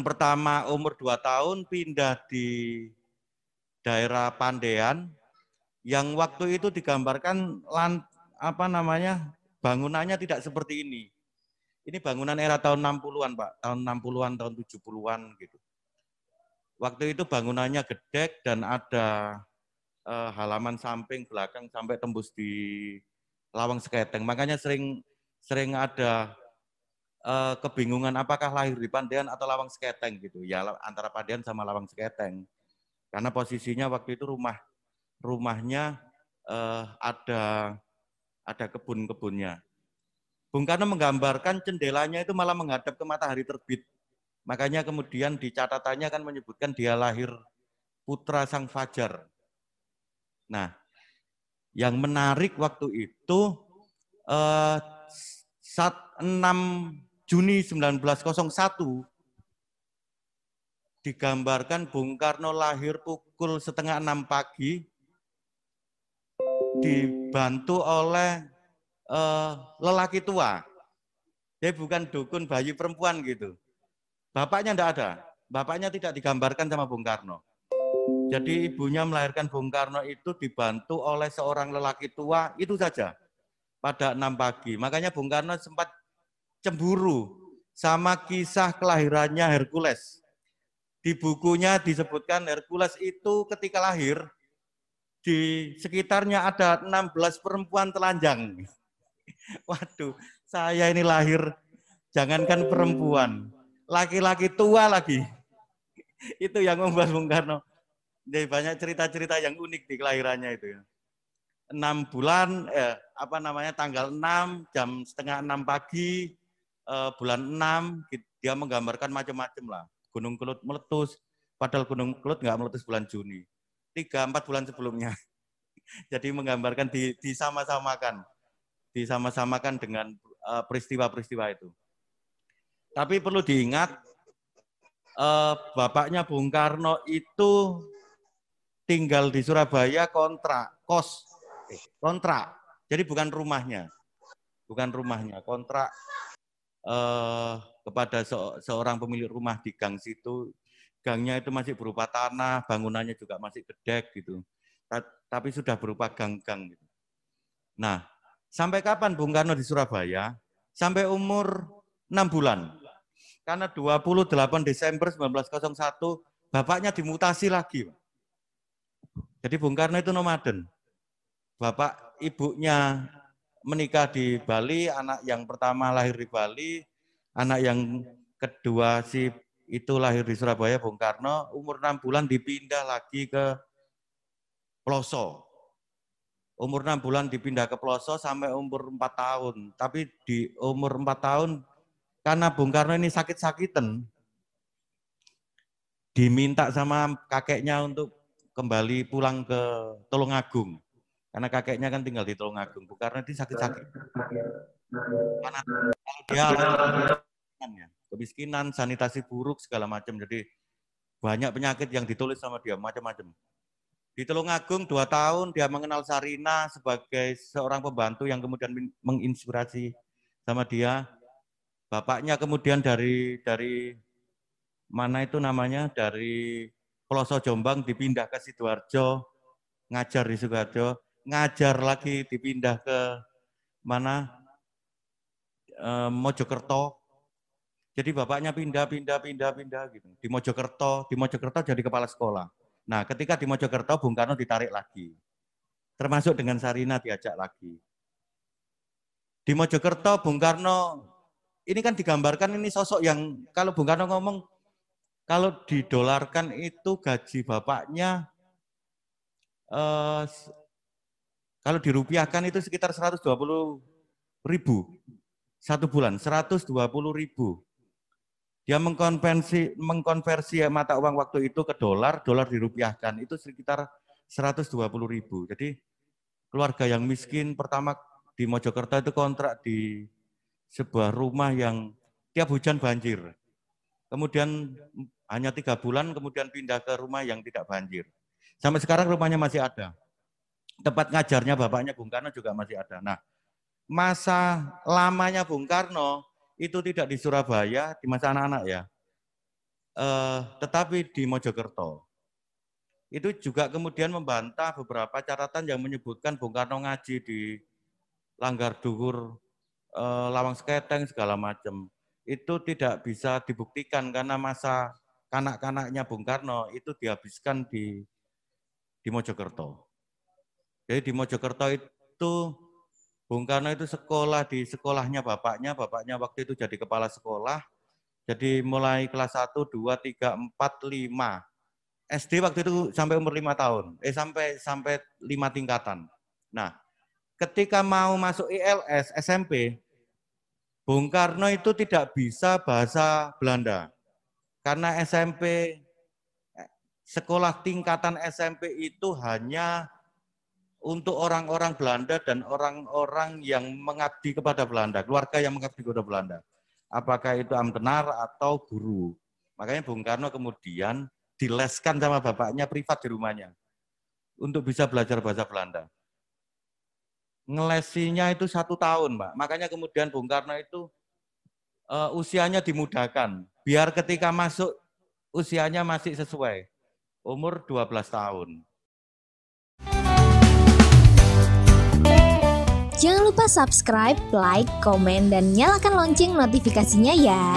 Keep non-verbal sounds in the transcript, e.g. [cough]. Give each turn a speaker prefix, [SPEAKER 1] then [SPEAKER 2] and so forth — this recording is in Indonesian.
[SPEAKER 1] yang pertama umur 2 tahun pindah di daerah Pandean yang waktu itu digambarkan lan, apa namanya bangunannya tidak seperti ini. Ini bangunan era tahun 60-an, Pak. Tahun 60-an, tahun 70-an gitu. Waktu itu bangunannya gedek dan ada eh, halaman samping belakang sampai tembus di lawang seketeng. Makanya sering sering ada eh, kebingungan apakah lahir di Pandean atau lawang seketeng gitu. Ya antara Pandean sama lawang seketeng. Karena posisinya waktu itu rumah rumahnya eh, ada ada kebun-kebunnya. Bung Karno menggambarkan jendelanya itu malah menghadap ke matahari terbit. Makanya kemudian di catatannya kan menyebutkan dia lahir putra sang fajar. Nah, yang menarik waktu itu eh, saat 6 Juni 1901 digambarkan Bung Karno lahir pukul setengah enam pagi dibantu oleh uh, lelaki tua. Dia bukan dukun bayi perempuan gitu. Bapaknya tidak ada. Bapaknya tidak digambarkan sama Bung Karno. Jadi ibunya melahirkan Bung Karno itu dibantu oleh seorang lelaki tua, itu saja. Pada enam pagi. Makanya Bung Karno sempat cemburu sama kisah kelahirannya Hercules. Di bukunya disebutkan Hercules itu ketika lahir, di sekitarnya ada 16 perempuan telanjang. [laughs] Waduh, saya ini lahir jangankan perempuan, laki-laki tua lagi. [laughs] Itu yang membuat Bung Karno. Jadi banyak cerita-cerita yang unik di kelahirannya itu ya. 6 bulan, eh, apa namanya, tanggal 6, jam setengah 6 pagi, eh, bulan 6, dia menggambarkan macam-macam lah. Gunung Kelut meletus, padahal Gunung Kelut nggak meletus bulan Juni tiga empat bulan sebelumnya. [laughs] Jadi menggambarkan di, disama-samakan, disama-samakan dengan eh, peristiwa-peristiwa uh, itu. Tapi perlu diingat, uh, bapaknya Bung Karno itu tinggal di Surabaya kontrak, kos, eh, kontrak. Jadi bukan rumahnya, bukan rumahnya, kontrak uh, kepada se seorang pemilik rumah di gang situ gangnya itu masih berupa tanah, bangunannya juga masih gedek gitu. Tapi sudah berupa gang-gang gitu. Nah, sampai kapan Bung Karno di Surabaya? Sampai umur 6 bulan. Karena 28 Desember 1901 bapaknya dimutasi lagi. Jadi Bung Karno itu nomaden. Bapak ibunya menikah di Bali, anak yang pertama lahir di Bali, anak yang kedua si itu lahir di Surabaya Bung Karno, umur 6 bulan dipindah lagi ke Ploso. Umur 6 bulan dipindah ke Ploso sampai umur 4 tahun. Tapi di umur 4 tahun, karena Bung Karno ini sakit-sakitan, diminta sama kakeknya untuk kembali pulang ke Tulungagung. Karena kakeknya kan tinggal di Tulungagung. Karno ini sakit-sakit. Karena dia kemiskinan, sanitasi buruk segala macam. Jadi banyak penyakit yang ditulis sama dia macam-macam. Di Telungagung dua tahun dia mengenal Sarina sebagai seorang pembantu yang kemudian menginspirasi sama dia. Bapaknya kemudian dari dari mana itu namanya dari Peloso Jombang dipindah ke Sidoarjo, ngajar di Sidoarjo, ngajar lagi dipindah ke mana e, Mojokerto, jadi bapaknya pindah, pindah, pindah, pindah gitu. Di Mojokerto, di Mojokerto jadi kepala sekolah. Nah, ketika di Mojokerto, Bung Karno ditarik lagi. Termasuk dengan Sarina diajak lagi. Di Mojokerto, Bung Karno, ini kan digambarkan ini sosok yang, kalau Bung Karno ngomong, kalau didolarkan itu gaji bapaknya, eh, kalau dirupiahkan itu sekitar 120 ribu. Satu bulan, 120 ribu. Dia mengkonversi, mengkonversi mata uang waktu itu ke dolar, dolar dirupiahkan, itu sekitar 120 ribu. Jadi keluarga yang miskin pertama di Mojokerto itu kontrak di sebuah rumah yang tiap hujan banjir. Kemudian hanya tiga bulan, kemudian pindah ke rumah yang tidak banjir. Sampai sekarang rumahnya masih ada. Tempat ngajarnya bapaknya Bung Karno juga masih ada. Nah, masa lamanya Bung Karno itu tidak di Surabaya, di masa anak-anak ya. Eh, tetapi di Mojokerto itu juga kemudian membantah beberapa catatan yang menyebutkan Bung Karno ngaji di Langgar Duhur, eh, Lawang Seketeng segala macam. Itu tidak bisa dibuktikan karena masa kanak-kanaknya Bung Karno itu dihabiskan di di Mojokerto. Jadi di Mojokerto itu Bung Karno itu sekolah di sekolahnya bapaknya, bapaknya waktu itu jadi kepala sekolah. Jadi mulai kelas 1, 2, 3, 4, 5, SD waktu itu sampai umur lima tahun, eh sampai sampai lima tingkatan. Nah, ketika mau masuk ILS SMP, Bung Karno itu tidak bisa bahasa Belanda. Karena SMP sekolah tingkatan SMP itu hanya untuk orang-orang Belanda dan orang-orang yang mengabdi kepada Belanda, keluarga yang mengabdi kepada Belanda. Apakah itu amtenar atau guru. Makanya Bung Karno kemudian dileskan sama bapaknya privat di rumahnya untuk bisa belajar bahasa Belanda. Ngelesinya itu satu tahun, Mbak. Makanya kemudian Bung Karno itu uh, usianya dimudahkan. Biar ketika masuk usianya masih sesuai. Umur 12 tahun.
[SPEAKER 2] Jangan lupa subscribe, like, komen, dan nyalakan lonceng notifikasinya ya.